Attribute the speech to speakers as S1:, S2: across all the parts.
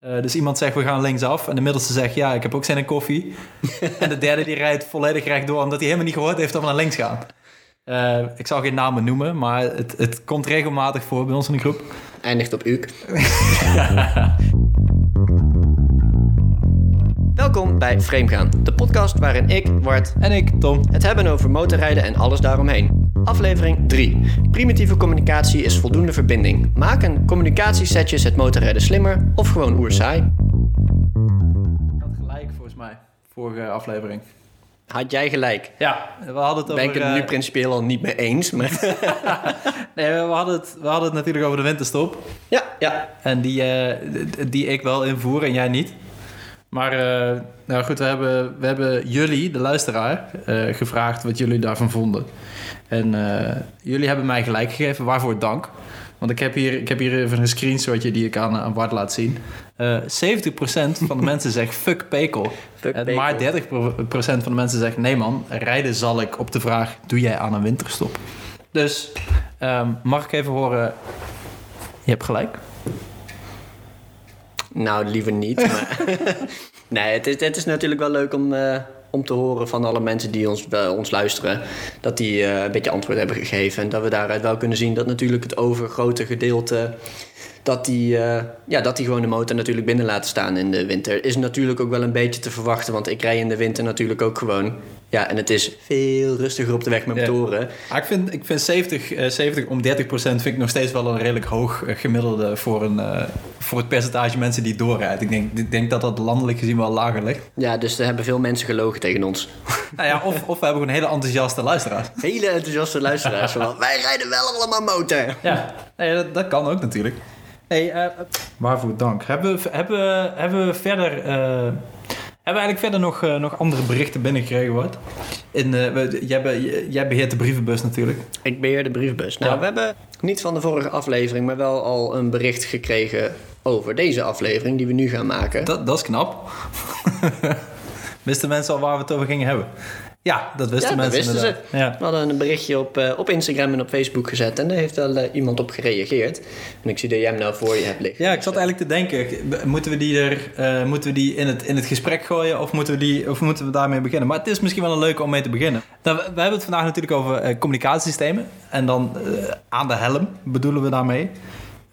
S1: Eh, dus iemand zegt we gaan linksaf en de middelste zegt ja, ik heb ook zin in koffie. en de derde die rijdt volledig rechtdoor omdat hij helemaal niet gehoord heeft dat we naar links gaan. Eh, ik zal geen namen noemen, maar het, het komt regelmatig voor bij ons in de groep.
S2: Eindigt op Uuk. Welkom bij Framegaan, de podcast waarin ik, Wart,
S1: En ik, Tom.
S2: het hebben over motorrijden en alles daaromheen. Aflevering 3. Primitieve communicatie is voldoende verbinding. Maken communicatiesetjes het motorrijden slimmer of gewoon oerzaai?
S1: Ik had gelijk volgens mij, vorige aflevering.
S2: Had jij gelijk?
S1: Ja, we hadden het over...
S2: Ben ik het nu
S1: eh,
S2: principieel al niet mee eens, maar...
S1: nee, we hadden, het, we hadden het natuurlijk over de winterstop.
S2: ja, ja.
S1: En die, eh, die ik wel invoer en jij niet. Maar eh, nou goed, we hebben, we hebben jullie, de luisteraar, eh, gevraagd wat jullie daarvan vonden. En eh, jullie hebben mij gelijk gegeven, waarvoor dank. Want ik heb hier, ik heb hier even een screenshotje die ik aan, aan Bart laat zien. Eh 70% van de mensen zegt fuck pekel.
S2: Fuck
S1: en maar 30% van de mensen zegt nee man, rijden zal ik op de vraag, doe jij aan een winterstop? Dus ehm, mag ik even horen, je hebt gelijk.
S2: Nou, liever niet. Maar nee, het is, het is natuurlijk wel leuk om, eh, om te horen van alle mensen die ons, eh, ons luisteren. Dat die eh, een beetje antwoord hebben gegeven. En dat we daaruit wel kunnen zien dat natuurlijk het overgrote gedeelte. Dat die, eh, ja, dat die gewoon de motor natuurlijk binnen laten staan in de winter. Is natuurlijk ook wel een beetje te verwachten. Want ik rij in de winter natuurlijk ook gewoon. Ja, en het is veel rustiger op de weg met
S1: Ja.
S2: motoren.
S1: Ah, ik vind, ik vind 70, eh, 70 om 30 procent vind ik nog steeds wel een redelijk hoog eh, gemiddelde voor, een, eh, voor het percentage mensen die doorrijden. Ik denk, ik denk dat dat landelijk gezien wel lager ligt.
S2: Ja, dus er hebben veel mensen gelogen tegen ons.
S1: Nou ja, of, of we hebben gewoon hele enthousiaste luisteraars.
S2: Hele enthousiaste luisteraars. van, wij rijden wel allemaal motor.
S1: Ja, nee, dat, dat kan ook natuurlijk. Hey, eh, waarvoor dank. Hebben we, hebben, hebben we verder... eh, hebben we eigenlijk verder nog, eh, nog andere berichten binnengekregen, wat? In, eh, we- jij, be- jij beheert de brievenbus natuurlijk.
S2: Ik beheer de brievenbus. Nou,
S1: Ja.
S2: we hebben niet van de vorige aflevering, maar wel al een bericht gekregen over deze aflevering die we nu gaan maken.
S1: Dat, dat is knap. wisten mensen al waar we het over gingen hebben? Ja, dat wisten
S2: ja, dat
S1: mensen
S2: wisten ze.
S1: Ja.
S2: We hadden een berichtje op, eh, op Instagram en op Facebook gezet en daar heeft wel eh, iemand op gereageerd. En ik zie dat jij hem nou voor je hebt liggen.
S1: ja, ik zat eigenlijk te denken, moeten we die, er, eh, moeten we die in, het, in het gesprek gooien of moeten, we die, of moeten we daarmee beginnen? Maar het is misschien wel een leuke om mee te beginnen. Nou, we, we hebben het vandaag natuurlijk over eh, communicatiesystemen en dan eh, aan de helm bedoelen we daarmee.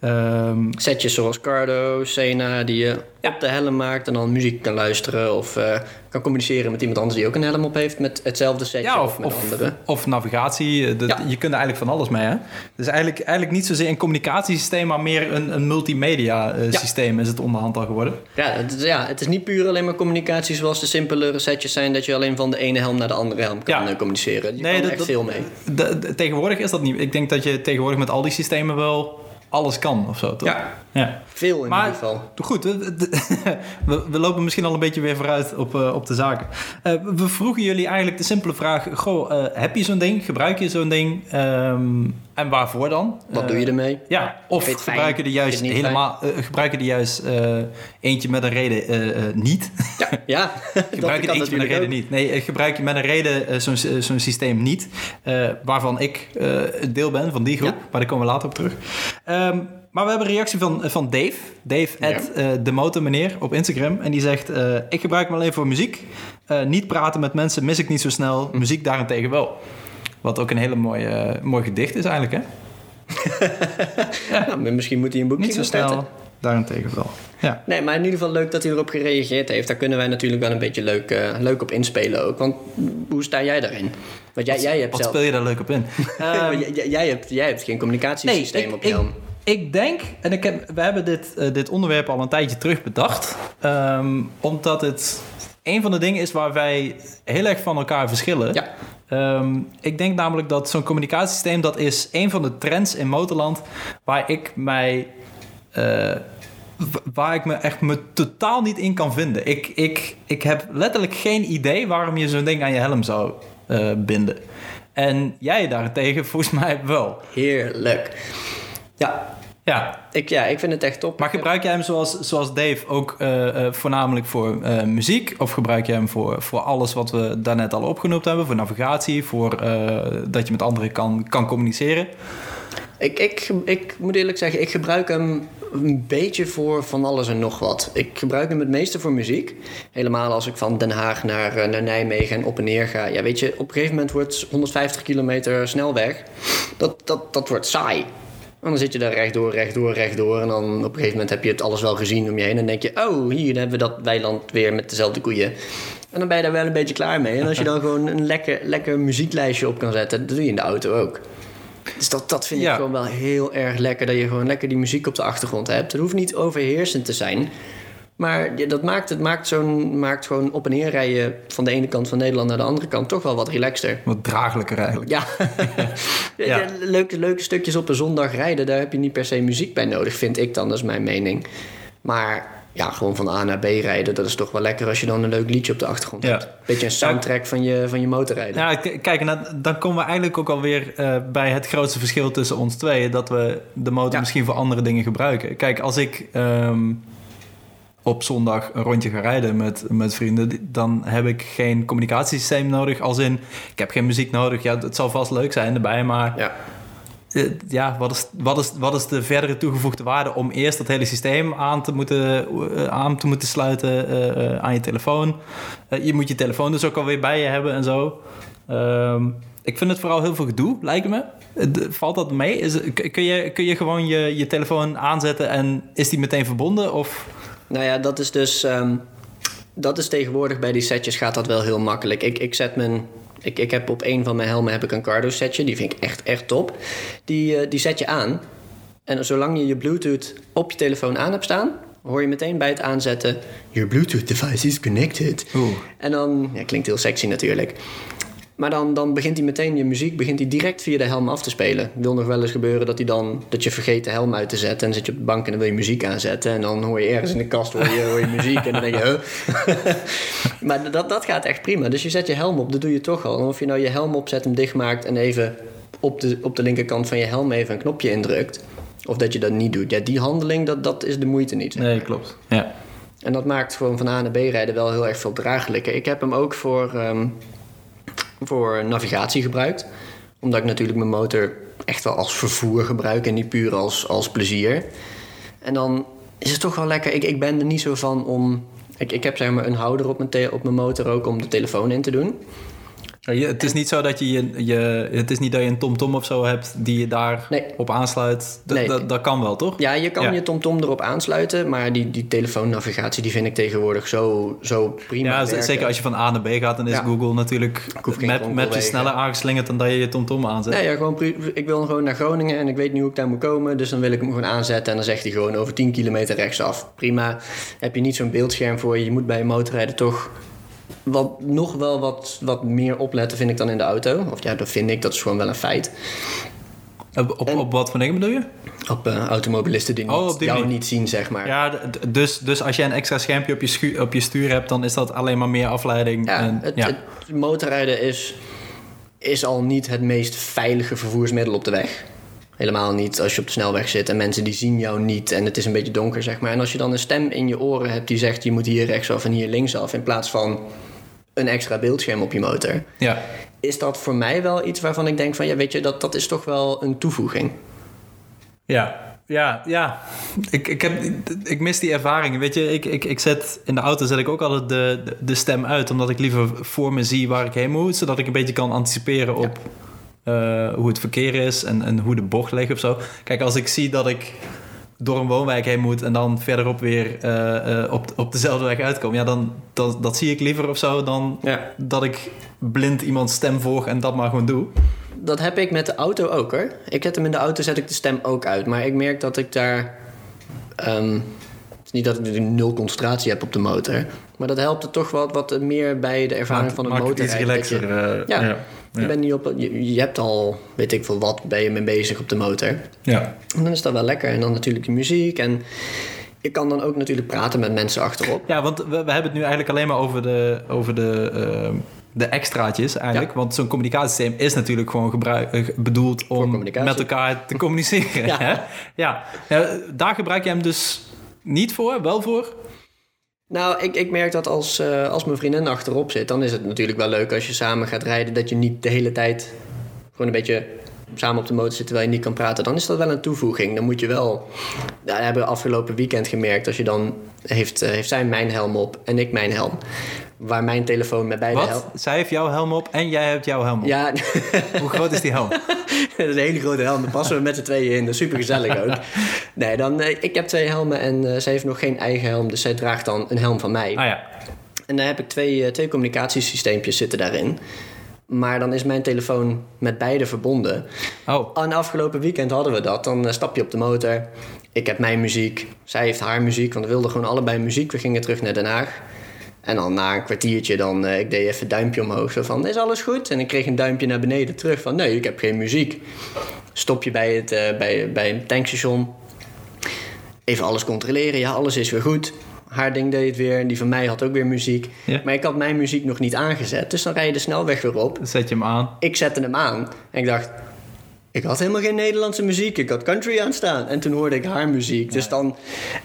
S1: Ehm,
S2: Setjes zoals Cardo, Sena, die je op de helm maakt en dan muziek kan luisteren of eh, kan communiceren met iemand anders die ook een helm op heeft met hetzelfde setje
S1: ja,
S2: of,
S1: of,
S2: met
S1: of,
S2: andere.
S1: of navigatie. eh, dat-
S2: Ja.
S1: Je kunt er eigenlijk van alles mee. Hè? Dus eigenlijk, eigenlijk niet zozeer een communicatiesysteem, maar meer een, een multimedia eh,
S2: Ja.
S1: systeem is het onderhand al geworden.
S2: Ja het, is, ja, het is niet puur alleen maar communicatie zoals de simpelere setjes zijn dat je alleen van de ene helm naar de andere helm kan
S1: Ja.
S2: communiceren. Je
S1: Nee,
S2: kan
S1: dat-
S2: echt
S1: dat-
S2: veel mee.
S1: De- de- tegenwoordig is dat niet. Ik denk dat je tegenwoordig met al die systemen wel alles kan of zo. Toch?
S2: Ja.
S1: ja.
S2: Veel in
S1: Maar
S2: ieder geval.
S1: goed, we, we, we lopen misschien al een beetje weer vooruit op, eh, op de zaken. Eh, we vroegen jullie eigenlijk de simpele vraag: Goh, eh, heb je zo'n ding? Gebruik je zo'n ding? Ehm, en waarvoor dan?
S2: Wat
S1: Eh,
S2: doe je ermee?
S1: Ja, of
S2: Vind je het fijn?
S1: gebruik je er juist helemaal, eh, gebruik je er juist eh, eentje met een reden niet?
S2: Ja, ja.
S1: gebruik je eentje met een reden niet? Nee, gebruik je met een reden zo'n zo'n systeem niet, waarvan ik een deel ben van die groep,
S2: Ja.
S1: maar daar komen we later op terug. Ehm, maar we hebben een reactie van, van Dave, Dave
S2: Ja.
S1: at, eh, de motormeneer op Instagram, en die zegt: ik gebruik hem alleen voor muziek, niet praten met mensen mis ik niet zo snel,
S2: Hm.
S1: muziek daarentegen wel. Wat ook een hele mooie, eh, mooi gedicht is eigenlijk, hè?
S2: Nou, misschien moet hij een boekje
S1: Niet zo
S2: gaan
S1: daarentegen wel. Ja.
S2: Nee, maar in ieder geval leuk dat hij erop gereageerd heeft. Daar kunnen wij natuurlijk wel een beetje leuk, eh, leuk op inspelen ook. Want hoe sta jij daarin? Want jij, jij hebt
S1: Wat
S2: zelf...
S1: speel je daar leuk op in?
S2: Maar jij, jij hebt, jij hebt geen communicatiesysteem
S1: ik,
S2: op je
S1: ik,
S2: helm.
S1: ik denk, en ik heb, we hebben dit, eh, dit onderwerp al een tijdje terug bedacht. ehm, omdat het een van de dingen is waar wij heel erg van elkaar verschillen.
S2: Ja.
S1: Ehm, ik denk namelijk dat zo'n communicatiesysteem... dat is een van de trends in motorland... waar ik mij... eh, waar ik me echt me totaal niet in kan vinden. Ik, ik, ik heb letterlijk geen idee waarom je zo'n ding aan je helm zou eh, binden. En jij daarentegen volgens mij wel.
S2: Heerlijk. Ja
S1: Ja,
S2: ik, ja, ik vind het echt top.
S1: maar gebruik jij hem zoals, zoals Dave ook eh, eh, voornamelijk voor eh, muziek? Of gebruik je hem voor, voor alles wat we daarnet al opgenoemd hebben? Voor navigatie, voor dat je met anderen kan, kan communiceren?
S2: Ik, ik, ik moet eerlijk zeggen, ik gebruik hem een beetje voor van alles en nog wat. Ik gebruik hem het meeste voor muziek. Helemaal als ik van Den Haag naar, naar Nijmegen en op en neer ga. Ja, weet je, op een gegeven moment wordt 150 kilometer snelweg... Dat, dat, dat wordt saai. En dan zit je daar rechtdoor, rechtdoor, rechtdoor. En dan op een gegeven moment heb je het alles wel gezien om je heen. En dan denk je, oh, hier hebben we dat weiland weer met dezelfde koeien. En dan ben je daar wel een beetje klaar mee. En als je dan gewoon een lekker, lekker muzieklijstje op kan zetten, dat doe je in de auto ook. Dus dat, dat vind ik gewoon wel heel erg lekker. Dat je gewoon lekker die muziek op de achtergrond hebt. Het hoeft niet overheersend te zijn. Maar dat maakt, het maakt, zo'n, maakt gewoon op en neer rijden van de ene kant van Nederland naar de andere kant toch wel wat relaxter.
S1: Wat draaglijker eigenlijk.
S2: Ja. Leuke, leuke stukjes op een zondag rijden, daar heb je niet per se muziek bij nodig, vind ik dan, dat is mijn mening. Maar ja, gewoon van A naar B rijden, dat is toch wel lekker als je dan een leuk liedje op de achtergrond
S1: Ja.
S2: hebt. Beetje een soundtrack van je, van je motorrijden.
S1: Ja, kijk, en dan- komen we eigenlijk ook alweer eh bij het grootste verschil tussen ons tweeën. Dat we de motor
S2: Ja.
S1: misschien voor andere dingen gebruiken. Kijk, als ik ehm, op zondag een rondje ga rijden met, met vrienden, dan heb ik geen communicatiesysteem nodig. Als in, ik heb geen muziek nodig. Ja, het zal vast leuk zijn erbij, maar
S2: Ja.
S1: eh, ja, wat is, wat, is, wat is de verdere toegevoegde waarde om eerst dat hele systeem aan te moeten, eh, aan te moeten sluiten eh, aan je telefoon? Je moet je telefoon dus ook alweer bij je hebben en zo. Ehm, ik vind het vooral heel veel gedoe, lijkt me. Valt dat mee? Is, kun, je, kun je gewoon je, je telefoon aanzetten en is die meteen verbonden? Of
S2: Nou ja, dat is dus. ehm, dat is tegenwoordig bij die setjes gaat dat wel heel makkelijk. Ik, ik zet mijn. Ik, ik heb op een van mijn helmen heb ik een Cardo setje. Die vind ik echt, echt top. Die, eh, die zet je aan. En zolang je je Bluetooth op je telefoon aan hebt staan, hoor je meteen bij het aanzetten: Your Bluetooth device is connected.
S1: Oeh.
S2: En dan, ja, klinkt heel sexy natuurlijk. Maar dan, dan begint hij meteen je muziek begint hij direct via de helm af te spelen. Het wil nog wel eens gebeuren dat hij dan dat je vergeet de helm uit te zetten. En dan zit je op de bank en dan wil je muziek aanzetten. En dan hoor je ergens in de kast hoor je, hoor je muziek. En dan denk je, huh? maar dat, dat gaat echt prima. Dus je zet je helm op, dat doe je toch al. En of je nou je helm opzet, hem dichtmaakt en even op de, op de linkerkant van je helm even een knopje indrukt. Of dat je dat niet doet. Ja, die handeling, dat, dat is de moeite niet. zeg
S1: nee, klopt. Ja.
S2: En dat maakt gewoon van A naar B rijden wel heel erg veel draaglijker. Ik heb hem ook voor, ehm, voor navigatie gebruikt. Omdat ik natuurlijk mijn motor echt wel als vervoer gebruik en niet puur als, als plezier. En dan is het toch wel lekker. Ik, ik ben er niet zo van om. Ik, ik heb zeg maar een houder op mijn, op mijn motor ook om de telefoon in te doen.
S1: Je- Het is niet zo dat je, je, je... Het is niet dat je een TomTom of zo hebt die je daar
S2: Nee.
S1: op aansluit. D-
S2: Nee.
S1: dat- kan wel, toch?
S2: Ja, je kan
S1: Ja.
S2: je TomTom erop aansluiten, maar die, die telefoonnavigatie die vind ik tegenwoordig zo, zo prima.
S1: Ja,
S2: werken.
S1: zeker als je van A naar B gaat, dan is
S2: Ja.
S1: Google natuurlijk maps
S2: kronkelwegen.
S1: is sneller aangeslingerd dan dat je je TomTom aanzet.
S2: Nee, ja, gewoon, ik wil gewoon naar Groningen en ik weet niet hoe ik daar moet komen. Dus dan wil ik hem gewoon aanzetten en dan zegt hij gewoon over 10 kilometer rechtsaf. Prima. Heb je niet zo'n beeldscherm voor je. Je moet bij je motorrijden toch wat, nog wel wat, wat meer opletten, vind ik dan in de auto. Of ja, dat vind ik, dat is gewoon wel een feit.
S1: Op, op,
S2: En-
S1: op wat voor dingen bedoel je?
S2: Op eh, automobilisten die
S1: Oh, die
S2: jou
S1: manier.
S2: niet zien, zeg maar.
S1: Ja, dus, dus als jij een extra schermpje op je, schu- op je stuur hebt, dan is dat alleen maar meer afleiding.
S2: Ja,
S1: en,
S2: het,
S1: ja.
S2: het motorrijden is, is al niet het meest veilige vervoersmiddel op de weg. Helemaal niet als je op de snelweg zit en mensen die zien jou niet en het is een beetje donker, zeg maar. En als je dan een stem in je oren hebt die zegt je moet hier rechtsaf en hier linksaf in plaats van een extra beeldscherm op je motor,
S1: ja.
S2: is dat voor mij wel iets waarvan ik denk van ja, weet je, dat, dat is toch wel een toevoeging.
S1: Ja, ja, ja. Ik, ik, heb, ik mis die ervaring. Weet je, ik, ik, ik zet in de auto zet ik ook altijd de, de, de stem uit, omdat ik liever voor me zie waar ik heen moet, zodat ik een beetje kan anticiperen op eh, hoe het verkeer is en, en hoe de bocht ligt of zo. Kijk, als ik zie dat ik door een woonwijk heen moet en dan verderop weer eh, eh, op, op dezelfde weg uitkom, ja, dan dat, dat zie ik liever of zo dan
S2: Ja.
S1: dat ik blind iemands stem volg en dat maar gewoon doe.
S2: Dat heb ik met de auto ook hoor. Ik zet hem in de auto, zet ik de stem ook uit. Maar ik merk dat ik daar. ehm, het is niet dat ik nul concentratie heb op de motor. Maar dat helpt er toch wat, wat meer bij de ervaring van een
S1: Maakt het
S2: motor.
S1: iets relaxer. eh,
S2: Ja.
S1: ja.
S2: Je, bent niet op, je, je hebt al, weet ik veel wat, ben je mee bezig op de motor.
S1: ja.
S2: En dan is dat wel lekker. En dan natuurlijk de muziek. En je kan dan ook natuurlijk praten met mensen achterop.
S1: Ja, want we, we hebben het nu eigenlijk alleen maar over de, over de, eh, de extraatjes eigenlijk. Want zo'n communicatiesysteem is natuurlijk gewoon gebruik, eh, bedoeld om met elkaar te communiceren.
S2: Ja.
S1: hè? Ja. Ja, daar gebruik je hem dus niet voor, wel voor.
S2: Nou, ik, ik merk dat als, eh, als mijn vriendin achterop zit, dan is het natuurlijk wel leuk als je samen gaat rijden, dat je niet de hele tijd gewoon een beetje samen op de motor zit terwijl je niet kan praten, dan is dat wel een toevoeging. Dan moet je wel. Ja, dat hebben we afgelopen weekend gemerkt. Als je dan heeft, uh, heeft zij mijn helm op en ik mijn helm. Waar mijn telefoon met beide
S1: Wat? Zij heeft jouw helm op en jij hebt jouw helm op?
S2: Ja.
S1: Hoe groot is die helm?
S2: dat is een hele grote helm. Daar passen we met z'n tweeën in. Dat is super gezellig ook. Nee, dan, uh, ik heb twee helmen en uh, zij heeft nog geen eigen helm. Dus zij draagt dan een helm van mij.
S1: Ah ja.
S2: En daar heb ik twee, twee communicatiesysteempjes zitten daarin. Maar dan is mijn telefoon met beide verbonden.
S1: Oh.
S2: En afgelopen weekend hadden we dat. Dan stap je op de motor. Ik heb mijn muziek. Zij heeft haar muziek. Want we wilden gewoon allebei muziek. We gingen terug naar Den Haag. En dan na een kwartiertje, dan, uh, ik deed even duimpje omhoog. Zo van, is alles goed? En ik kreeg een duimpje naar beneden terug van, nee, ik heb geen muziek. Stop je bij het, uh, bij, bij een tankstation. Even alles controleren. Ja, alles is weer goed. Haar ding deed het weer. En die van mij had ook weer muziek.
S1: Ja.
S2: Maar ik had mijn muziek nog niet aangezet. Dus dan rij je de snelweg weer op.
S1: Zet je hem aan.
S2: Ik zette hem aan. En ik dacht, ik had helemaal geen Nederlandse muziek. Ik had country aanstaan. En toen hoorde ik haar muziek. Dus dan...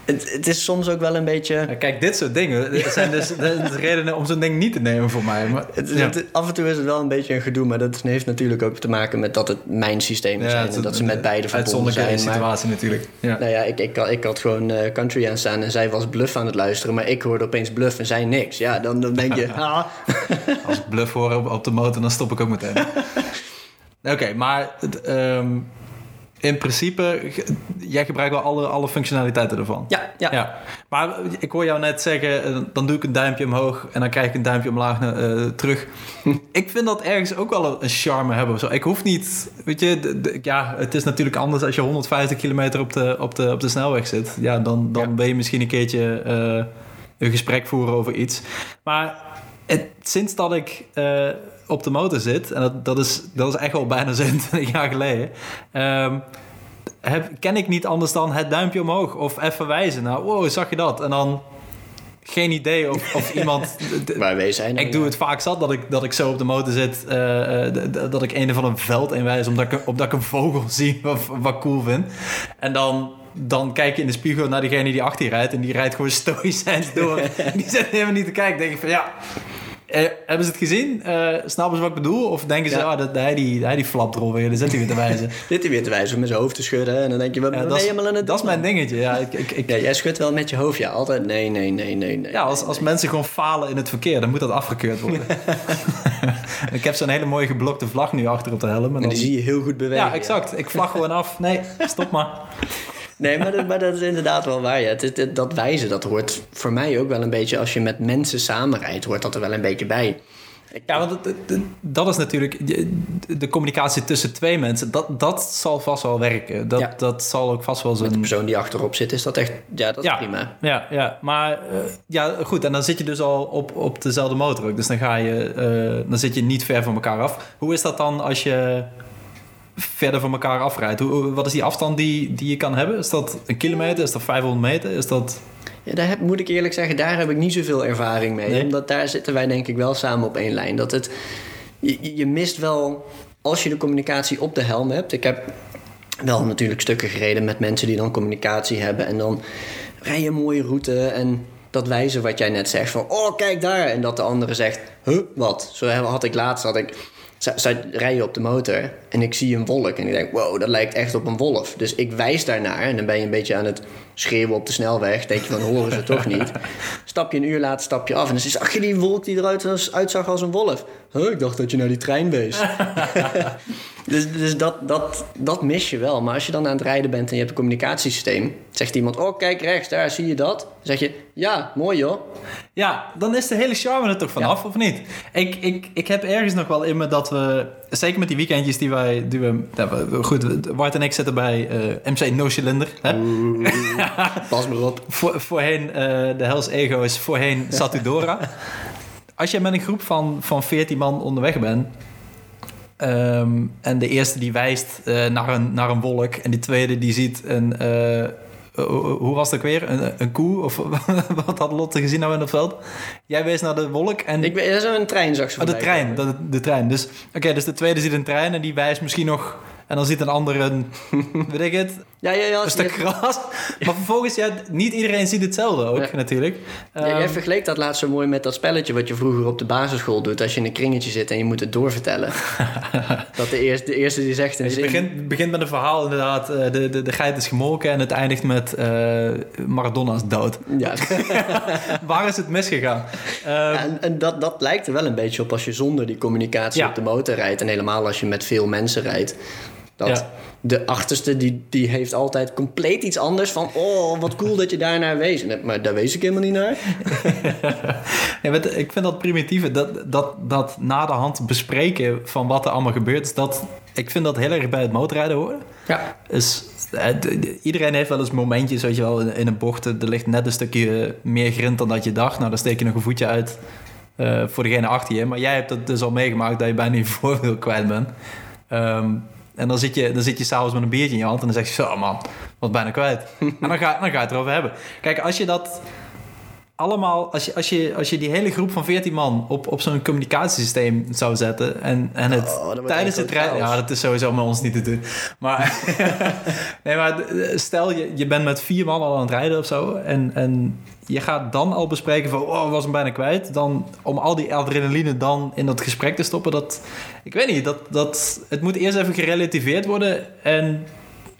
S2: Het, het is soms ook wel een beetje...
S1: Kijk, dit soort dingen dat zijn dus de redenen om zo'n ding niet te nemen voor mij. Maar,
S2: het, ja. het, af en toe is het wel een beetje een gedoe. Maar dat heeft natuurlijk ook te maken met dat het mijn systemen zijn. en dat ze met beide verbonden zijn.
S1: situatie maar, natuurlijk. Ja.
S2: Nou ja, ik, ik, ik had gewoon uh, country aanstaan. En zij was bluff aan het luisteren. Maar ik hoorde opeens bluff en zij niks. Ja, dan, dan denk je... ah.
S1: Als ik bluff hoor op, op de motor, dan stop ik ook meteen. Oké, okay, maar um, in principe, jij gebruikt wel alle, alle functionaliteiten ervan.
S2: Ja, ja,
S1: ja. Maar ik hoor jou net zeggen, dan doe ik een duimpje omhoog en dan krijg ik een duimpje omlaag uh, terug. ik vind dat ergens ook wel een charme hebben. Zo. Ik hoef niet, weet je, de, de, ja, het is natuurlijk anders als je 150 kilometer op de, op de, op de snelweg zit. Ja, dan, dan ja. ben je misschien een keertje uh, een gesprek voeren over iets. Maar het, sinds dat ik... Uh, op de motor zit, en dat, dat, is, dat is echt al bijna 27 jaar geleden, um, heb, ken ik niet anders dan het duimpje omhoog of even wijzen. Nou, wow, zag je dat? En dan geen idee of, of iemand.
S2: Waar wij zijn.
S1: Ik doe het vaak zat dat ik, dat ik zo op de motor zit, uh, dat ik een van een veld inwijs, omdat ik, omdat ik een vogel zie wat, wat cool vind. En dan dan kijk je in de spiegel naar degene die achter je rijdt. En die rijdt gewoon stoïcijns door. die zit helemaal niet te kijken. denk ik van ja, eh, hebben ze het gezien? Uh, snappen ze wat ik bedoel? Of denken ze, ja. oh, dat, hij, die, hij die flapt erop weer, dan zit hij weer te wijzen.
S2: zit hij weer te wijzen met zijn hoofd te schudden. En dan denk je, wat ja,
S1: ben
S2: je helemaal aan het
S1: Dat is mijn dingetje, ja. Ik, ik, ik,
S2: ja. Jij schudt wel met je hoofd, ja. Altijd nee, nee, nee, nee, nee.
S1: Ja, als, als
S2: nee.
S1: mensen gewoon falen in het verkeer, dan moet dat afgekeurd worden. ik heb zo'n hele mooie geblokte vlag nu achter op de helm. En,
S2: en
S1: dan...
S2: die zie je heel goed bewegen.
S1: Ja, exact. Ik vlag gewoon af. Nee, stop maar.
S2: Nee, maar dat, maar dat is inderdaad wel waar. Ja. Het, het, dat wijzen, dat hoort voor mij ook wel een beetje... als je met mensen samenrijdt, hoort dat er wel een beetje bij.
S1: Ja, want dat is natuurlijk de, communicatie tussen twee mensen. Dat, dat zal vast wel werken. Dat, ja. dat zal ook vast wel zo.
S2: Met de persoon die achterop zit, is dat echt. Ja, dat is prima.
S1: Ja, ja. maar uh, ja, goed. En dan zit je dus al op, op dezelfde motor ook. Dus dan, ga je, uh, dan zit je niet ver van elkaar af. Hoe is dat dan als je verder van elkaar afrijdt? Hoe, wat is die afstand die, die je kan hebben? Is dat een kilometer? Is dat 500 meter? Is dat.
S2: Ja, daar heb, moet ik eerlijk zeggen, daar heb ik niet zoveel ervaring mee. Nee. Omdat daar zitten wij denk ik wel samen op één lijn. Dat het, je, je mist wel, als je de communicatie op de helm hebt. Ik heb wel natuurlijk stukken gereden met mensen die dan communicatie hebben. En dan rij je een mooie route en dat wijzen wat jij net zegt. Van, oh, kijk daar. En dat de andere zegt, huh, wat? Zo had ik laatst, had ik... Zij rijden op de motor en ik zie een wolk. En ik denk, wow, dat lijkt echt op een wolf. Dus ik wijs daarnaar en dan ben je een beetje aan het schreeuwen op de snelweg. Denk je van, horen ze toch niet? Stap je een uur later, stap je af. En dan zag je die wolk die eruit uitzag als een wolf. Huh, ik dacht dat je naar die trein wees. dus dus dat, dat, dat mis je wel. Maar als je dan aan het rijden bent en je hebt een communicatiesysteem... zegt iemand, oh kijk rechts, daar zie je dat. Dan zeg je, ja, mooi joh.
S1: Ja, dan is de hele charme er toch vanaf, ja. of niet? Ik, ik, ik heb ergens nog wel in me dat we... Zeker met die weekendjes die wij... Die we, nou, goed, Bart en ik zitten bij uh, MC No Cylinder. Hè?
S2: Pas maar op.
S1: Voor, voorheen, uh, de Hells Ego is voorheen Satudora. Als je met een groep van, van 14 man onderweg bent... Um, en de eerste die wijst uh, naar, een, naar een wolk... en de tweede die ziet een... Uh, hoe was het ook weer? Een, een koe? Of wat had Lotte gezien nou in het veld? Jij wees naar de wolk en...
S2: Ik ben zo een trein, zag ze
S1: oh, de trein, de, de, trein. Dus, Oké, okay, dus de tweede ziet een trein en die wijst misschien nog En dan ziet een ander een, weet ik het,
S2: Ja, ja, ja.
S1: een stuk
S2: je-
S1: gras. Maar vervolgens, ja, niet iedereen ziet hetzelfde ook
S2: Ja.
S1: natuurlijk.
S2: Ja, jij
S1: Ehm,
S2: vergeleek dat laatst zo mooi met dat spelletje wat je vroeger op de basisschool doet. Als je in een kringetje zit en je moet het doorvertellen. dat de eerste, de eerste die zegt een
S1: Het
S2: zin...
S1: begint, begint met een verhaal inderdaad. eh, de, de, de geit is gemolken en het eindigt met eh Maradona's dood.
S2: Ja,
S1: Waar is het misgegaan? Ehm,
S2: en, en dat, dat lijkt er wel een beetje op als je zonder die communicatie op de motor rijdt. En helemaal als je met veel mensen rijdt. Dat
S1: Ja.
S2: de achterste, die, die heeft altijd compleet iets anders van... Oh, wat cool dat je daarnaar wees. Maar daar wees ik helemaal niet naar.
S1: Ja, ik vind dat primitieve, dat, dat, dat na de hand bespreken van wat er allemaal gebeurt, is dat, ik vind dat heel erg bij het motorrijden horen.
S2: Ja.
S1: Dus, eh, iedereen heeft wel eens momentjes, weet je wel, in, een bocht, er ligt net een stukje meer grind dan dat je dacht. Nou, dan steek je nog een voetje uit eh, voor degene achter je. Maar jij hebt het dus al meegemaakt dat je bijna je voorwiel kwijt bent. Ehm, en dan zit je, dan zit je s'avonds met een biertje in je hand en dan zeg je zo, man, wat bijna kwijt. en dan ga, dan ga je het erover hebben. Kijk, als je dat allemaal, als je, als je, als je die hele groep van 14 man op, op zo'n communicatiesysteem zou zetten en, en het
S2: Oh,
S1: tijdens het rijden, ja, dat is sowieso met ons niet te doen. Maar, nee, maar d- stel je, je bent met vier man al aan het rijden of zo en, en je gaat dan al bespreken van, oh, was hem bijna kwijt. Dan om al die adrenaline dan in dat gesprek te stoppen, dat, ik weet niet, dat, dat, het moet eerst even gerelativeerd worden en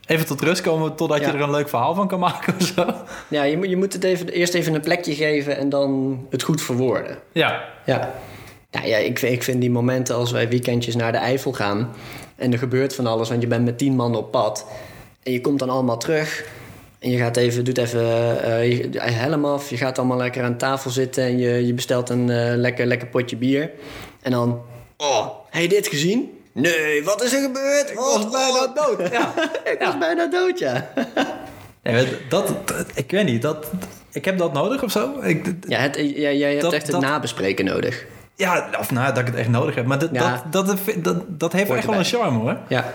S1: even tot rust komen totdat
S2: Ja.
S1: je er een leuk verhaal van kan maken of zo.
S2: Ja, je, moet- je moet het even, eerst even een plekje geven en dan het goed verwoorden.
S1: Ja,
S2: Ja. Nou ja, ik, vind- ik vind die momenten als wij weekendjes naar de Eifel gaan... en er gebeurt van alles, want je bent met tien man op pad... en je komt dan allemaal terug... en je gaat even, doet even eh, je, helm af... je gaat allemaal lekker aan tafel zitten... en je, je bestelt een eh, lekker, lekker potje bier... en dan... Oh, heb je dit gezien? Nee, wat is er gebeurd? Ik
S1: was bijna dood. Ja.
S2: ik was bijna dood, ja.
S1: Ja, dat, dat, ik weet niet, dat, ik heb dat nodig of zo. Ik,
S2: Ja, het, ja jij hebt
S1: Dat-
S2: echt het
S1: dat-
S2: nabespreken nodig.
S1: ja, of nou, dat ik het echt nodig heb. Maar dat,
S2: Ja.
S1: dat, dat, dat, dat heeft
S2: Hoort
S1: echt wel een charme hoor.
S2: Ja.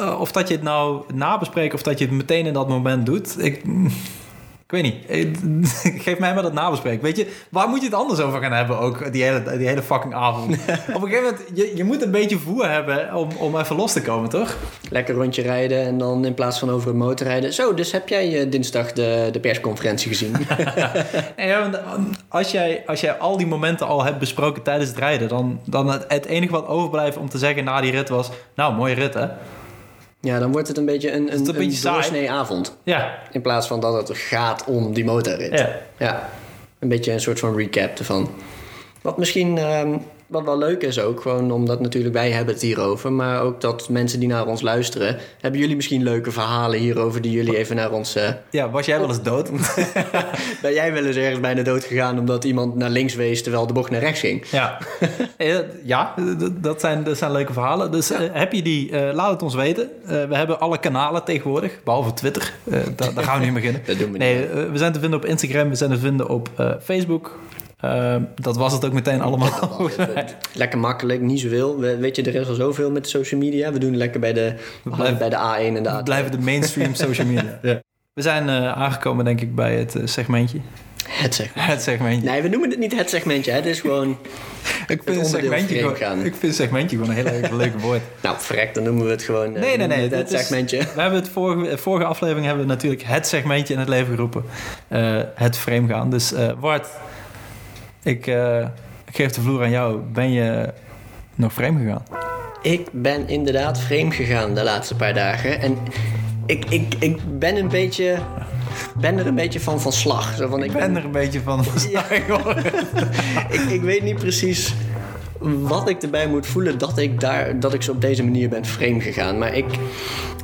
S1: Uh, of dat je het nou nabespreekt of dat je het meteen in dat moment doet. Ik, ik weet niet. Eh, Geef mij maar dat nabespreken. Weet je, waar moet je het anders over gaan hebben ook die hele, die hele fucking avond? Op een gegeven moment, je, je moet een beetje voer hebben om, om even los te komen, toch?
S2: Lekker rondje rijden en dan in plaats van over een motor rijden. Zo, dus heb jij eh, dinsdag de, de persconferentie gezien?
S1: Nee, um, als, jij, als jij al die momenten al hebt besproken tijdens het rijden, dan, dan het, het enige wat overblijft om te zeggen na die rit was, nou, mooie rit hè?
S2: Ja, dan wordt het een beetje een, een,
S1: een
S2: doorsnee avond.
S1: Ja,
S2: In plaats van dat het gaat om die motorrit.
S1: ja.
S2: Ja, een beetje een soort van recap ervan. Wat misschien ehm, wat wel leuk is ook, gewoon omdat natuurlijk wij hebben het hierover, maar ook dat mensen die naar ons luisteren, hebben jullie misschien leuke verhalen hierover die jullie even naar ons... eh,
S1: ja, was jij wel eens dood?
S2: ben jij wel eens ergens bijna dood gegaan omdat iemand naar links wees terwijl de bocht naar rechts ging?
S1: Ja, Eh, ja dat zijn, dat zijn leuke verhalen. Dus eh, heb je die, laat het ons weten. We hebben alle kanalen tegenwoordig, behalve Twitter. Daar, gaan we niet beginnen.
S2: Dat doen we
S1: Nee,
S2: niet.
S1: eh, we zijn te vinden op Instagram, we zijn te vinden op Facebook. Eh, dat was het ook meteen allemaal.
S2: Lekker makkelijk, niet zoveel. We- Weet je, er is al zoveel met social media. We doen lekker bij de,
S1: blijven-
S2: bij de A1 en de
S1: We
S2: A2.
S1: blijven de mainstream social media. We zijn eh, aangekomen, denk ik, bij het eh, segmentje.
S2: Het segment.
S1: Het segmentje.
S2: Nee, we noemen het niet het segmentje. Het is gewoon...
S1: ik, vind een
S2: onderdeel
S1: segmentje gewoon, ik vind segmentje gewoon een heel erg leuk woord.
S2: Nou, verrek, dan noemen we het gewoon... eh,
S1: Nee, nee, nee.
S2: Het, het
S1: is-
S2: segmentje.
S1: we hebben het vorige, vorige aflevering hebben we natuurlijk het segmentje in het leven geroepen. Het frame gaan. Dus Wart, ik, eh, ik geef de vloer aan jou. Ben je nog frame gegaan?
S2: Ik ben inderdaad vreemd gegaan de laatste paar dagen. En ik, ik, ik ben een beetje... Ben er een beetje van van slag. Zo van,
S1: Ik ben er een beetje van.
S2: Ja. ik, ik weet niet precies wat ik erbij moet voelen dat ik, daar, dat ik zo op deze manier ben vreemd gegaan. Maar ik,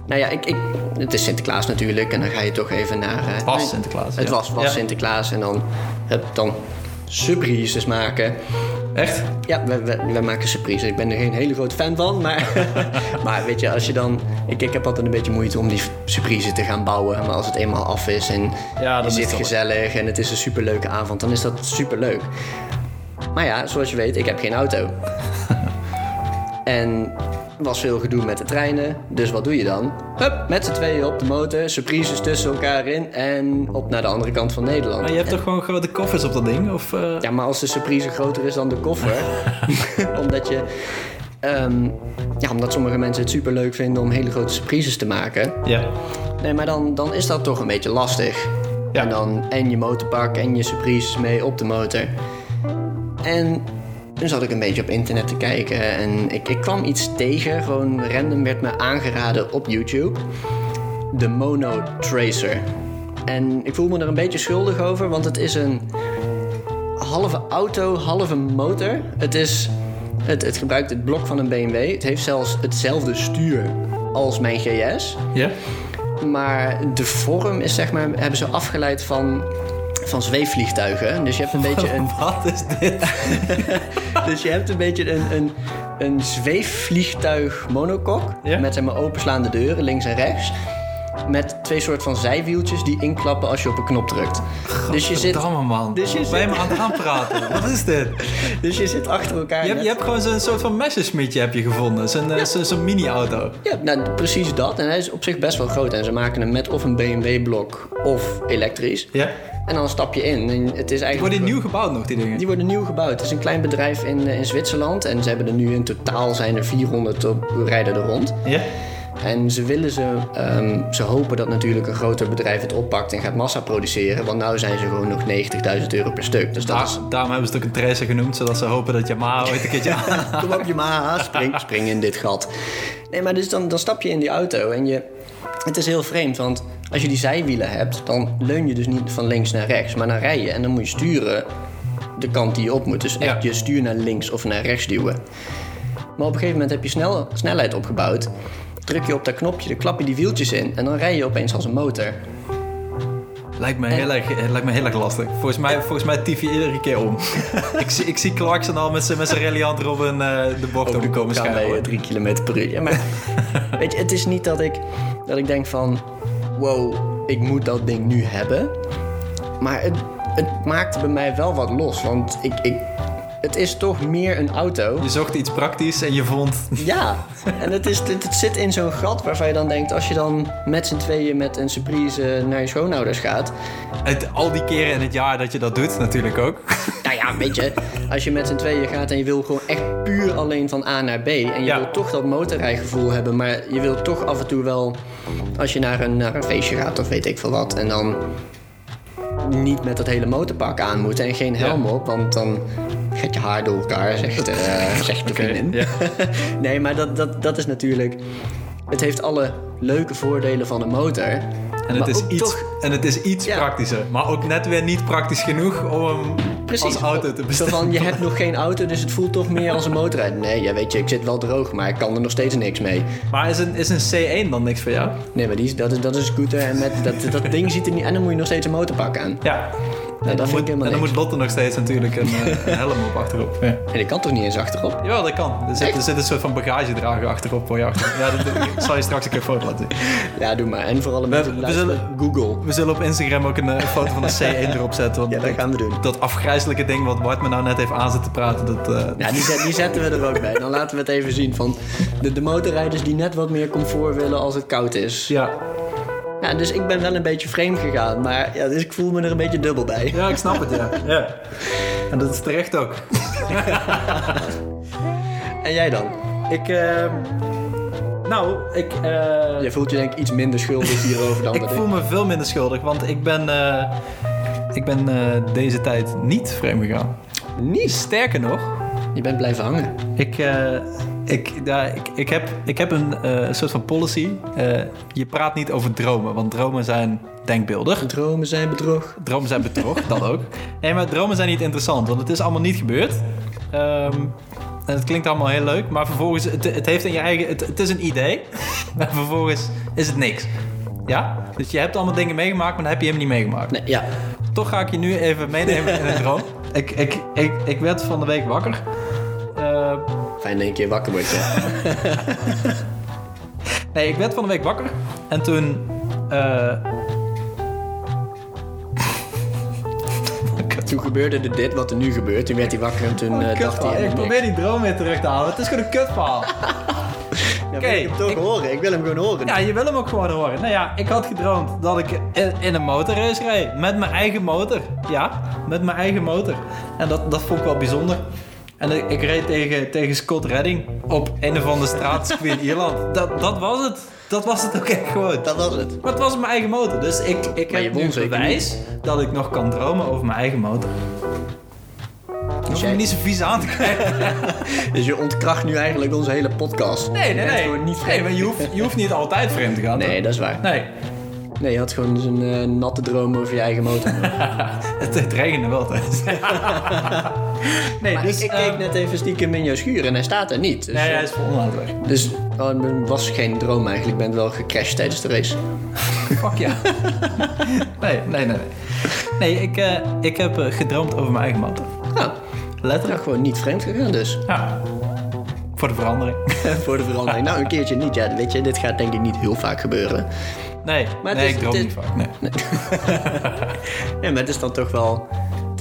S2: nou ja, ik, ik, het is Sinterklaas natuurlijk en dan ga je toch even naar... eh,
S1: Het was Sinterklaas.
S2: Het
S1: ja.
S2: was, was
S1: Ja.
S2: Sinterklaas en dan, heb dan surprises maken.
S1: Echt?
S2: Ja, we, we, we maken surprises. Ik ben er geen hele grote fan van, maar, maar weet je, als je dan... Ik, ik heb altijd een beetje moeite om die surprise te gaan bouwen. Maar als het eenmaal af is en
S1: Ja,
S2: je zit gezellig en het is een superleuke avond, dan is dat superleuk. Maar ja, zoals je weet, ik heb geen auto. en was veel gedoe met de treinen, dus wat doe je dan? Hup, met z'n tweeën op de motor, surprises tussen elkaar in en op naar de andere kant van Nederland.
S1: Maar je hebt toch gewoon grote koffers op dat ding? Of, eh,
S2: Ja, maar als de surprise groter is dan de koffer, omdat je... Ehm, ja, omdat sommige mensen het super leuk vinden om hele grote surprises te maken.
S1: Ja.
S2: Nee, maar dan, dan is dat toch een beetje lastig.
S1: Ja.
S2: En dan en je motorpak en je surprises mee op de motor. En toen zat ik een beetje op internet te kijken en ik, ik kwam iets tegen. Gewoon random werd me aangeraden op YouTube. De Mono Tracer. En ik voel me er een beetje schuldig over, want het is een halve auto, halve motor. Het, is, het, het gebruikt het blok van een BMW. Het heeft zelfs hetzelfde stuur als mijn GS.
S1: Ja?
S2: Maar de vorm is zeg maar, hebben ze afgeleid van, van zweefvliegtuigen. Dus je hebt een beetje een,
S1: Wat is dit?
S2: dus je hebt een, beetje een, een, een zweefvliegtuig monokok.
S1: Ja.
S2: Met zeg maar, openslaande deuren links en rechts. Met twee soort van zijwieltjes die inklappen als je op een knop drukt. Dus je, zit,
S1: man.
S2: dus je zit-
S1: me aan het aanpraten? Wat is dit?
S2: dus je zit achter elkaar.
S1: Je hebt, je hebt gewoon zo'n soort van messerschmietje heb je gevonden. Zo'n eh, zo- mini-auto.
S2: Ja, nou, precies dat. En hij is op zich best wel groot. En ze maken hem met of een BMW-blok of elektrisch.
S1: Ja?
S2: En dan stap je in. En het is eigenlijk
S1: Worden nieuw gebouwd nog, die dingen?
S2: Die worden nieuw gebouwd. Het is een klein bedrijf in, eh, in Zwitserland. En ze hebben er nu in totaal zijn er 400 op, rijden er rond.
S1: Ja?
S2: En ze willen ze, ehm, ze hopen dat natuurlijk een groter bedrijf het oppakt en gaat massa produceren. Want nu zijn ze gewoon nog 90.000 euro per stuk. Dus dat
S1: Daar-
S2: is,
S1: daarom hebben ze het ook een tracer genoemd, zodat ze hopen dat Yamaha ooit een keertje
S2: kom op je ma, spring, spring in dit gat. Nee, maar dus dan, dan stap je in die auto en je, het is heel vreemd. Want als je die zijwielen hebt, dan leun je dus niet van links naar rechts. Maar dan rij je en dan moet je sturen de kant die je op moet. Dus echt
S1: Ja.
S2: je stuur naar links of naar rechts duwen. Maar op een gegeven moment heb je snel, snelheid opgebouwd. Druk je op dat knopje, dan klap je die wieltjes in en dan rij je opeens als een motor.
S1: Lijkt me, heel erg, eh, lijkt me heel erg lastig. Volgens mij, volgens mij tief je iedere keer om. ik, zie, ik zie Clarkson al met zijn met zijn reliant Robin eh de bocht op komen
S2: eh, 3 km per uur. Ja, maar weet je, het is niet dat ik, dat ik denk van... Wow, ik moet dat ding nu hebben. Maar het, het maakte bij mij wel wat los. Want ik, ik, het is toch meer een auto.
S1: Je zocht iets praktisch en je vond...
S2: Ja, en het, is, het, het zit in zo'n gat waarvan je dan denkt... als je dan met z'n tweeën met een surprise naar je schoonouders gaat...
S1: Het, al die keren in het jaar dat je dat doet natuurlijk ook.
S2: Nou ja, weet je, als je met z'n tweeën gaat en je wil gewoon echt puur alleen van A naar B. En je
S1: Ja.
S2: wil toch dat motorrijgevoel hebben, maar je wil toch af en toe wel, als je naar een, naar een feestje gaat of weet ik veel wat. En dan niet met dat hele motorpak aan moet en geen helm op, want dan gaat je haar door elkaar, zegt, eh zegt de vriendin. Nee, maar dat, dat, dat is natuurlijk, het heeft alle leuke voordelen van een motor.
S1: En het, is iets,
S2: toch-
S1: en het is iets
S2: Ja.
S1: praktischer. Maar ook net weer niet praktisch genoeg om hem
S2: Precies.
S1: als auto te bestellen.
S2: van, je hebt nog geen auto, dus het voelt toch meer als een motorrijden. Nee, ja, weet je, ik zit wel droog, maar ik kan er nog steeds niks mee.
S1: Maar is een, is een C1 dan niks voor jou?
S2: Nee, maar die, is- dat, is, dat is een scooter en met, dat, dat ding ziet er niet... En dan moet je nog steeds een motorpak aan.
S1: Ja.
S2: Dat
S1: en moet, en dan moet Lotte nog steeds natuurlijk een, eh, een helm op achterop. Ja.
S2: En ik kan toch niet eens achterop?
S1: Jawel, dat kan. Er zit, er een soort van bagagedrager achterop voor je achter. Ja, dat, dat- ik zal je straks een keer een foto laten zien.
S2: Ja, doe maar. En vooral een beetje
S1: we
S2: luisteren, Google.
S1: We zullen op Instagram ook een eh, foto van een C1 erop zetten. Want
S2: Ja, dat gaan we doen.
S1: dat afgrijzelijke ding wat Bart me nou net heeft aan zitten praten, dat... eh,
S2: Ja, die, zet- die zetten we er ook bij. Dan laten we het even zien van de, de motorrijders die net wat meer comfort willen als het koud is.
S1: ja.
S2: Ja, dus ik ben wel een beetje vreemd gegaan, maar ja, dus ik voel me er een beetje dubbel bij.
S1: ja, ik snap het, ja. ja. En dat is terecht ook.
S2: En jij dan?
S1: Ik, eh, nou, ik, eh,
S2: Je voelt je denk ik iets minder schuldig hierover dan
S1: ik voel me veel minder schuldig, want ik ben, eh, ik ben eh, deze tijd niet vreemd gegaan.
S2: Niet?
S1: Sterker nog,
S2: Je bent blijven hangen.
S1: ik, ik, ja, ik, ik, heb, ik heb een eh, soort van policy. Eh, je praat niet over dromen, want dromen zijn denkbeeldig.
S2: Dromen zijn bedrog.
S1: Dromen zijn bedrog, dat ook. Nee, maar dromen zijn niet interessant, want het is allemaal niet gebeurd. Ehm, en het klinkt allemaal heel leuk, maar vervolgens, het, het heeft in je eigen, het, het is een idee, maar vervolgens is het niks. Ja? Dus je hebt allemaal dingen meegemaakt, maar dat heb je helemaal niet meegemaakt.
S2: Nee, ja.
S1: Toch ga ik je nu even meenemen in een droom. Ik, ik, ik, ik werd van de week wakker.
S2: Fijn dat je een keer wakker wordt, ja.
S1: nee, ik werd van de week wakker. En toen... eh,
S2: Toen gebeurde er dit wat er nu gebeurt. Toen werd hij wakker en toen eh, dacht hij...
S1: ik probeer die droom weer terug te halen. Het is gewoon een kutverhaal.
S2: Ja, wil ik hem toch
S1: ik-
S2: horen. Ik wil hem gewoon horen.
S1: Ja, je wil hem ook gewoon horen. Nou ja, ik had gedroomd dat ik in, in een motorrace reed. Met mijn eigen motor. Ja, met mijn eigen motor. En dat, dat vond ik wel bijzonder. En ik, reed tegen, tegen Scott Redding op een of andere straatcircuit in Ierland. Dat, dat was het. Dat was het ook echt gewoon.
S2: Dat was het.
S1: Maar het was mijn eigen motor. Dus ik, ik
S2: Maar
S1: heb nu bewijs dat ik nog kan dromen over mijn eigen motor. Je hoeft
S2: jij-
S1: niet zo vies aan te kijken.
S2: Dus je ontkracht nu eigenlijk onze hele podcast.
S1: Nee, nee, nee.
S2: niet
S1: nee maar je hoeft, je hoeft niet altijd vreemd te gaan.
S2: Nee, dat is waar.
S1: Nee,
S2: Nee, je had gewoon een eh, natte droom over je eigen motor.
S1: het, het regende wel thuis. nee,
S2: Maar
S1: dus...
S2: ik, ik
S1: eh,
S2: keek net even stiekem in jouw schuur en hij staat er niet. Dus,
S1: Nee,
S2: eh,
S1: hij is weg.
S2: dus oh, het was geen droom eigenlijk. Ik ben wel gecrashed tijdens de race.
S1: Fuck ja. nee, nee, nee. Nee, nee ik, eh, ik heb gedroomd over mijn eigen motor.
S2: Nou,
S1: Letterlijk.
S2: ja, gewoon niet vreemd gegaan dus.
S1: Ja. Voor de verandering.
S2: Voor de verandering. Nou, een keertje niet. Ja, weet je, dit gaat denk ik niet heel vaak gebeuren.
S1: Nee,
S2: Maar het
S1: nee
S2: is-
S1: ik droom niet vaak. Nee.
S2: Nee, maar het is dan toch wel...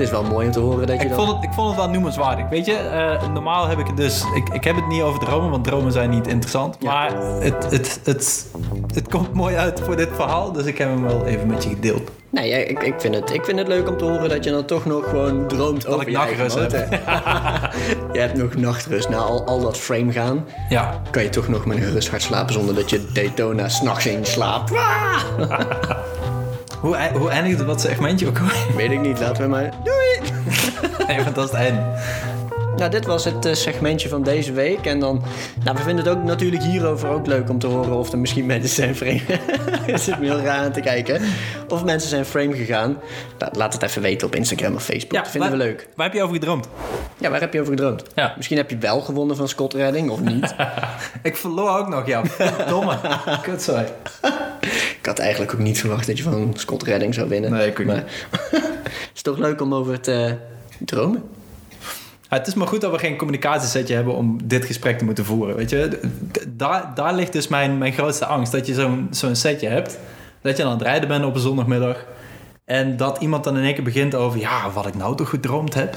S2: Het is wel mooi om te horen dat je
S1: Ik,
S2: dan...
S1: vond het, ik vond het wel noemenswaardig. Weet je, eh, normaal heb ik het dus... Ik, ik heb het niet over dromen, want dromen zijn niet interessant.
S2: Ja.
S1: Maar het, het, het, het komt mooi uit voor dit verhaal. Dus ik heb hem wel even met je gedeeld.
S2: Nee, ik, ik, vind het, ik vind het leuk om te horen dat je dan toch nog gewoon droomt over
S1: ik
S2: je eigen
S1: nachtrust
S2: je hebt nog nachtrust. Na al, al dat frame gaan,
S1: Ja.
S2: kan je toch nog met een gerust hart slapen zonder dat je Daytona s'nachts in slaapt.
S1: Hoe, hoe eindigde dat segmentje ook alweer?
S2: Weet ik niet, laten we maar... Doei!
S1: Nee, want dat is het einde.
S2: Nou, dit was het eh, segmentje van deze week. En dan, nou, we vinden het ook natuurlijk hierover ook leuk om te horen of er misschien mensen zijn frame. Het zit me heel raar aan te kijken. Of mensen zijn frame gegaan. Nou, laat het even weten op Instagram of Facebook. dat vinden
S1: waar,
S2: we leuk.
S1: Waar heb je over gedroomd?
S2: Ja, waar heb je over gedroomd?
S1: Ja.
S2: Misschien heb je wel gewonnen van Scott Redding of niet.
S1: Ik verloor ook nog, ja. Domme. Kutzooi.
S2: Ik had eigenlijk ook niet verwacht dat je van Scott Redding zou winnen.
S1: Nee, ik ook
S2: maar het is toch leuk om over te dromen.
S1: Ja, het is maar goed dat we geen communicatiesetje hebben om dit gesprek te moeten voeren. Weet je, daar, daar ligt dus mijn, mijn grootste angst. Dat je zo'n zo'n setje hebt. Dat je aan het rijden bent op een zondagmiddag. En dat iemand dan in één keer begint over... Ja, wat ik nou toch gedroomd heb.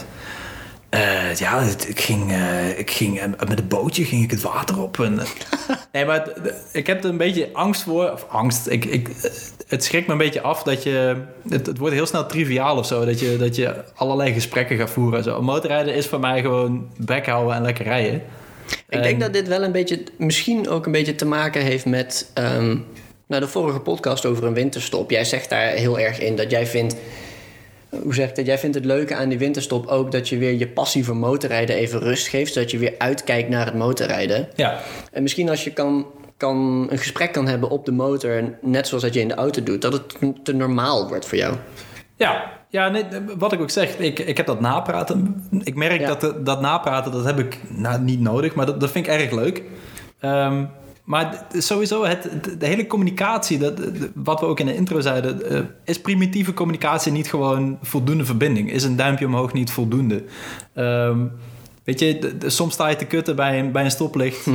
S1: Eh, ja, het- ik ging, eh, ik ging eh, met een bootje ging ik het water op. En, nee, maar ik heb er een beetje angst voor. Of angst. Ik, ik, het schrikt me een beetje af dat je... Het, het wordt heel snel triviaal of zo. Dat je, dat je allerlei gesprekken gaat voeren. en Zo. Motorrijden is voor mij gewoon bek houden en lekker rijden.
S2: Ik denk dat dit wel een beetje, misschien ook een beetje te maken heeft met ehm, nou, de vorige podcast over een winterstop. Jij zegt daar heel erg in dat jij vindt, hoe zeg ik dat? Jij vindt het leuke aan die winterstop ook dat je weer je passie voor motorrijden even rust geeft, zodat je weer uitkijkt naar het motorrijden.
S1: Ja,
S2: En misschien als je kan, kan een gesprek kan hebben op de motor, net zoals dat je in de auto doet, dat het te normaal wordt voor jou.
S1: Ja, ja nee, wat ik ook zeg, ik, ik heb dat napraten. Ik merk
S2: Ja.
S1: dat dat napraten, dat heb ik nou, niet nodig, maar dat, dat vind ik erg leuk. Ehm, maar sowieso, het, de, hele communicatie, dat, wat we ook in de intro zeiden, eh, is primitieve communicatie niet gewoon voldoende verbinding? Is een duimpje omhoog niet voldoende? Ehm, weet je, soms sta je te kutten bij een, bij een stoplicht.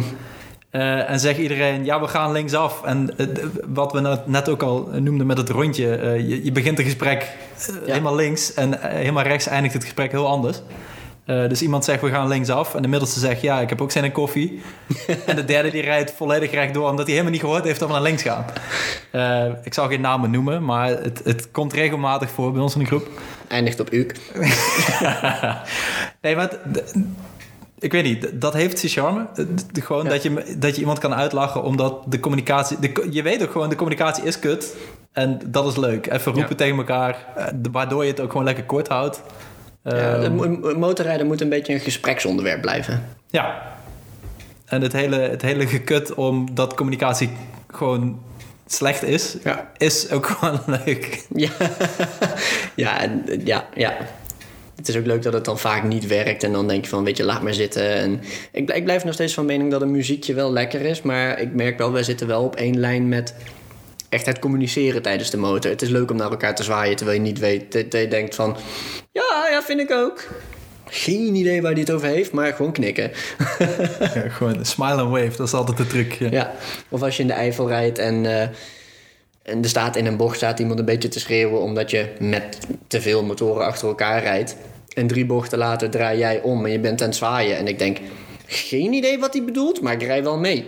S1: Eh, en zegt iedereen, ja, we gaan linksaf. En eh, wat we net- net ook al noemden met het rondje. je, je begint een gesprek helemaal links en helemaal rechts eindigt het gesprek heel anders. Eh, dus iemand zegt, we gaan linksaf. En de middelste zegt, ja, ik heb ook zin in koffie. en de derde die rijdt volledig rechtdoor, omdat hij helemaal niet gehoord heeft dat we naar links gaan. Eh, ik zal geen namen noemen, maar het, het komt regelmatig voor bij ons in de groep.
S2: Eindigt op uk.
S1: nee, maar ik weet niet, dat heeft zijn charme. Gewoon
S2: Ja.
S1: dat, je, dat je iemand kan uitlachen omdat de communicatie... De, je weet ook gewoon, de communicatie is kut. En dat is leuk. Even roepen
S2: Ja.
S1: tegen elkaar, eh, waardoor je het ook gewoon lekker kort houdt.
S2: Ja,
S1: Ehm,
S2: motorrijden moet een beetje een gespreksonderwerp blijven.
S1: Ja. En het hele, het hele gekut omdat communicatie gewoon slecht is,
S2: Ja.
S1: is ook gewoon leuk.
S2: Ja, ja, en, ja, ja. Het is ook leuk dat het dan vaak niet werkt. En dan denk je van, weet je, laat maar zitten. En ik, ik blijf nog steeds van mening dat een muziekje wel lekker is. Maar ik merk wel, wij zitten wel op één lijn met echt het communiceren tijdens de motor. Het is leuk om naar elkaar te zwaaien terwijl je niet weet. Dat je denkt van, ja, ja, vind ik ook. Geen idee waar hij het over heeft, maar gewoon knikken.
S1: Ja, gewoon smile and wave, dat is altijd de truc. Ja.
S2: Ja, of als je in de Eifel rijdt en, eh, en er staat in een bocht staat iemand een beetje te schreeuwen omdat je met te veel motoren achter elkaar rijdt. En drie bochten later draai jij om en je bent aan het zwaaien. En ik denk, geen idee wat hij bedoelt, maar ik rij wel mee.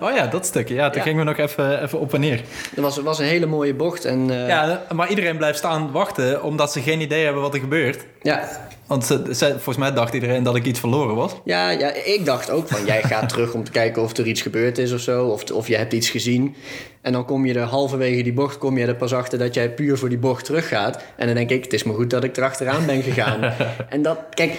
S1: Oh ja, dat stukje. Ja, toen
S2: Ja.
S1: gingen we nog even, even op en neer.
S2: Het was, was een hele mooie bocht. En, eh,
S1: Ja, maar iedereen blijft staan wachten omdat ze geen idee hebben wat er gebeurt.
S2: ja,
S1: Want ze, ze- volgens mij dacht iedereen dat ik iets verloren was.
S2: Ja, ja, ik dacht ook van jij gaat terug om te kijken of er iets gebeurd is of zo. Of, of je hebt iets gezien. En dan kom je er halverwege die bocht, kom je er pas achter dat jij puur voor die bocht teruggaat. En dan denk ik, het is maar goed dat ik erachteraan ben gegaan. en dat, kijk,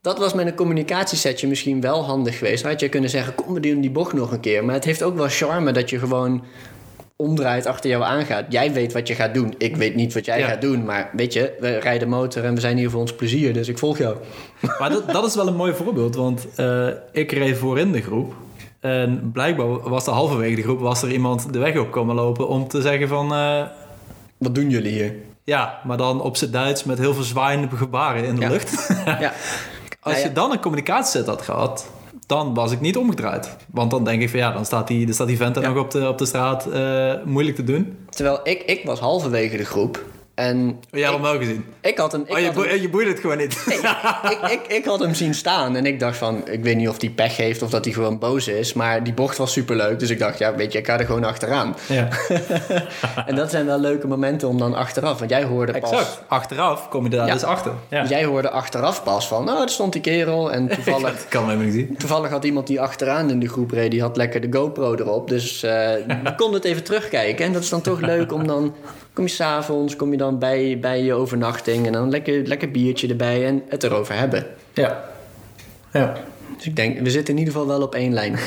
S2: dat was met een communicatiesetje misschien wel handig geweest. Had je kunnen zeggen, kom we doen die bocht nog een keer. Maar het heeft ook wel charme dat je gewoon omdraait achter jou aangaat. Jij weet wat je gaat doen. Ik weet niet wat jij
S1: Ja.
S2: gaat doen. Maar weet je, we rijden motor en we zijn hier voor ons plezier. Dus ik volg jou.
S1: Maar dat, dat is wel een mooi voorbeeld, want eh, ik reed voorin de groep. En blijkbaar was er halverwege de groep was er iemand de weg op komen lopen om te zeggen van... eh,
S2: Wat doen jullie hier?
S1: ja, maar dan op zijn Duits met heel veel zwaaiende gebaren in de
S2: Ja.
S1: lucht.
S2: Ja.
S1: Als
S2: Nou ja.
S1: je dan een communicatieset had gehad, dan was ik niet omgedraaid. Want dan denk ik van ja, dan staat die, dan staat die vent er
S2: Ja.
S1: nog op de, op de straat eh, moeilijk te doen.
S2: Terwijl ik, ik was halverwege de groep. En
S1: Oh, jij had
S2: ik,
S1: hem wel gezien.
S2: ik had hem... Ik,
S1: oh, je,
S2: had
S1: boe-
S2: hem
S1: je boeide het gewoon niet.
S2: ik, ik, ik had hem zien staan en ik dacht van... Ik weet niet of hij pech heeft of dat hij gewoon boos is. Maar die bocht was superleuk. Dus ik dacht, ja, weet je, ik ga er gewoon achteraan.
S1: ja,
S2: En dat zijn wel leuke momenten om dan achteraf. Want jij hoorde pas...
S1: exact. Achteraf kom je daar
S2: Ja.
S1: dus achter. Ja.
S2: Jij hoorde achteraf pas van... Nou, daar stond die kerel. En toevallig,
S1: Dat kan me helemaal niet zien.
S2: toevallig had iemand die achteraan in de groep reed... Die had lekker de GoPro erop. Dus eh je kon het even terugkijken. En dat is dan toch leuk om dan... Kom je s'avonds, kom je dan bij, bij je overnachting... En dan lekker, lekker biertje erbij en het erover hebben.
S1: Ja. ja.
S2: Dus ik denk, we zitten in ieder geval wel op één lijn.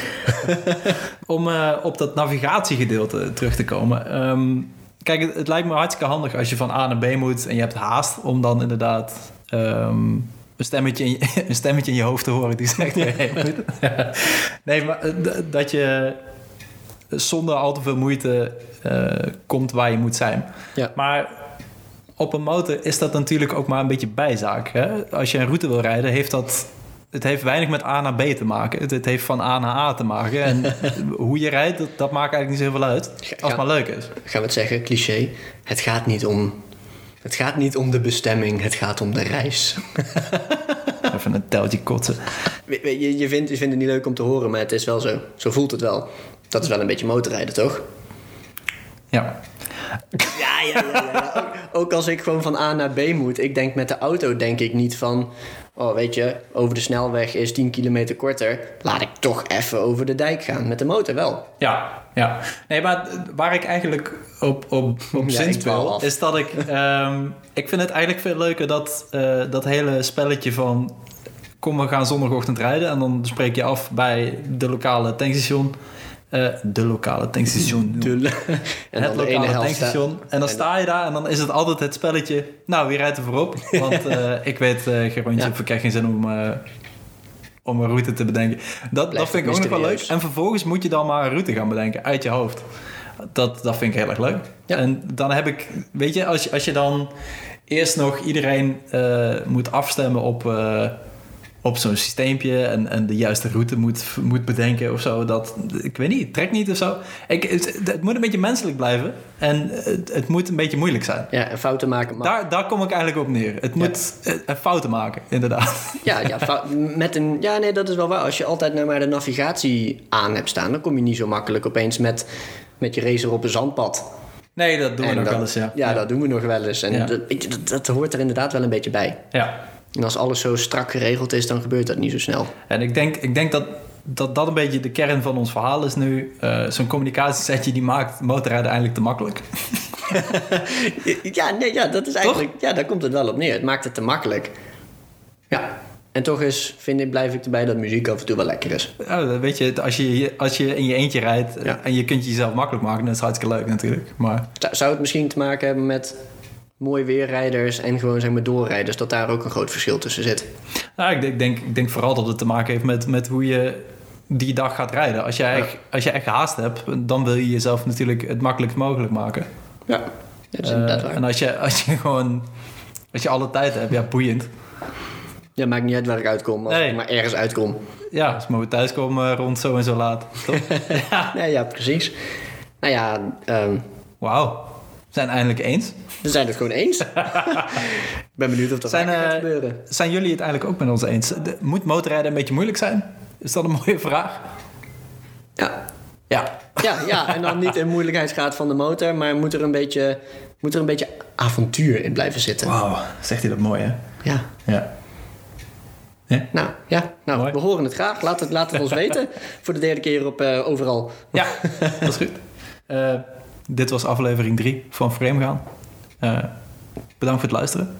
S1: Om eh, op dat navigatiegedeelte terug te komen. Ehm, kijk, het, het lijkt me hartstikke handig als je van A naar B moet en je hebt haast om dan inderdaad ehm, een, stemmetje in je, een stemmetje in je hoofd te horen die zegt: "Hey, je moet." Nee, maar eh, dat je zonder al te veel moeite eh, komt waar je moet zijn.
S2: Ja.
S1: Maar op een motor is dat natuurlijk ook maar een beetje bijzaak. Hè? Als je een route wil rijden, heeft dat. Het heeft weinig met A naar B te maken. Het, het heeft van A naar A te maken. En hoe je rijdt, dat, dat maakt eigenlijk niet zoveel uit. Als het maar leuk is.
S2: Gaan we het zeggen, cliché. Het gaat niet om... Het gaat niet om de bestemming, het gaat om de reis.
S1: Even een teltje kotsen.
S2: Je, je, vindt, je vindt het niet leuk om te horen, maar het is wel zo. Zo voelt het wel. Dat is wel een beetje motorrijden, toch?
S1: Ja.
S2: Ja, ja, ja. ja. Ook, ook als ik gewoon van A naar B moet. Ik denk met de auto denk ik niet van... Oh, weet je, over de snelweg is 10 kilometer korter. Laat ik toch even over de dijk gaan. Met de motor wel.
S1: Ja, ja. Nee, maar waar ik eigenlijk op, op, op
S2: Ja, dwaal af.
S1: is dat ik... ehm, ik vind het eigenlijk veel leuker dat, eh, dat hele spelletje van... Kom, we gaan zondagochtend rijden. En dan spreek je af bij de lokale tankstation. Eh, de lokale tankstation.
S2: De, en
S1: het
S2: dan
S1: lokale tankstation. En dan sta je daar en dan is het altijd het spelletje... Nou, wie rijdt er voorop? Want eh, ik weet, eh Gerontje,
S2: Ja.
S1: ik heb geen zin om... om een route te bedenken. Dat, dat vind ik ook nog wel leuk. En vervolgens moet je dan maar een route gaan bedenken uit je hoofd. Dat, dat vind ik heel erg leuk.
S2: Ja.
S1: En dan heb ik, weet je, als je, als je dan eerst nog iedereen moet afstemmen op, op zo'n systeempje en, en de juiste route moet, moet bedenken of zo. Dat, ik weet niet, trekt niet of zo. Ik, het, het moet een beetje menselijk blijven en het, het moet een beetje moeilijk zijn.
S2: Ja, en fouten maken mag.
S1: Daar, daar kom ik eigenlijk op neer. Het moet eh, fouten maken, inderdaad.
S2: Ja, ja, met een, ja, nee, dat is wel waar. Als je altijd nou maar de navigatie aan hebt staan... dan kom je niet zo makkelijk opeens met, met je racer op een zandpad.
S1: Nee, dat doen we
S2: En
S1: nog
S2: dat-
S1: wel eens, ja.
S2: Ja, dat doen we nog wel eens. En
S1: Ja.
S2: dat, dat hoort er inderdaad wel een beetje bij.
S1: ja.
S2: En als alles zo strak geregeld is, dan gebeurt dat niet zo snel.
S1: En ik denk, ik denk dat, dat dat een beetje de kern van ons verhaal is nu. Eh, Zo'n communicatiesetje die maakt motorrijden eigenlijk te makkelijk.
S2: Ja, nee, ja, dat is eigenlijk... Ja, daar komt het wel op neer. Het maakt het te makkelijk. Ja. En toch is, vind ik, blijf ik erbij dat muziek af en toe wel lekker is.
S1: Ja, weet je, als je, als je in je eentje rijdt
S2: Ja.
S1: en je kunt je jezelf makkelijk maken, dan is het hartstikke leuk natuurlijk. Maar
S2: Zou het misschien te maken hebben met mooi weerrijders en gewoon zeg maar doorrijders... dat daar ook een groot verschil tussen zit?
S1: nou, ik, denk- ik, denk, ik denk vooral dat het te maken heeft met, met hoe je die dag gaat rijden. Als je, echt, als je echt haast hebt, dan wil je jezelf natuurlijk het makkelijkst mogelijk maken.
S2: Ja, dat is
S1: Eh,
S2: waar.
S1: en als je, als je gewoon, als je alle tijd hebt, ja, boeiend.
S2: Ja, maakt niet uit waar ik uitkom, als
S1: Nee.
S2: ik maar ergens uitkom.
S1: Ja, als we thuiskomen rond zo en zo laat. Toch?
S2: Ja, ja, precies. Nou ja, ehm,
S1: Wauw. Zijn eindelijk eens.
S2: We zijn het gewoon eens. Ik ben benieuwd of dat
S1: Zijn,
S2: gaat
S1: eh,
S2: gebeuren.
S1: Zijn jullie het eigenlijk ook met ons eens? De- moet motorrijden een beetje moeilijk zijn? Is dat een mooie vraag?
S2: Ja.
S1: Ja.
S2: Ja, ja, en dan niet in moeilijkheidsgraad van de motor, maar moet er een beetje, moet er een beetje avontuur in blijven zitten.
S1: Wauw, zegt hij dat mooi, hè?
S2: Ja.
S1: Ja.
S2: Nou, ja, nou,
S1: Mooi.
S2: we horen het graag. Laat het, laat het ons weten. Voor de derde keer op eh, overal.
S1: Ja, dat is goed. Eh, dit was aflevering 3 van Framegaan. gaan. Eh, bedankt voor het luisteren.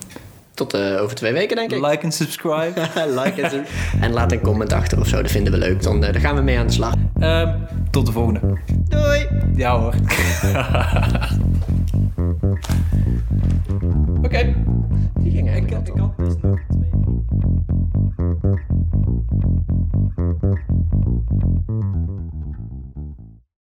S2: Tot eh, over twee weken, denk ik.
S1: Like en subscribe.
S2: like en, en laat een comment achter of zo, dat vinden we leuk. Dan eh, daar gaan we mee aan de slag.
S1: Ehm, tot de volgende.
S2: Doei.
S1: Ja hoor. Oké. Die ging eigenlijk ik,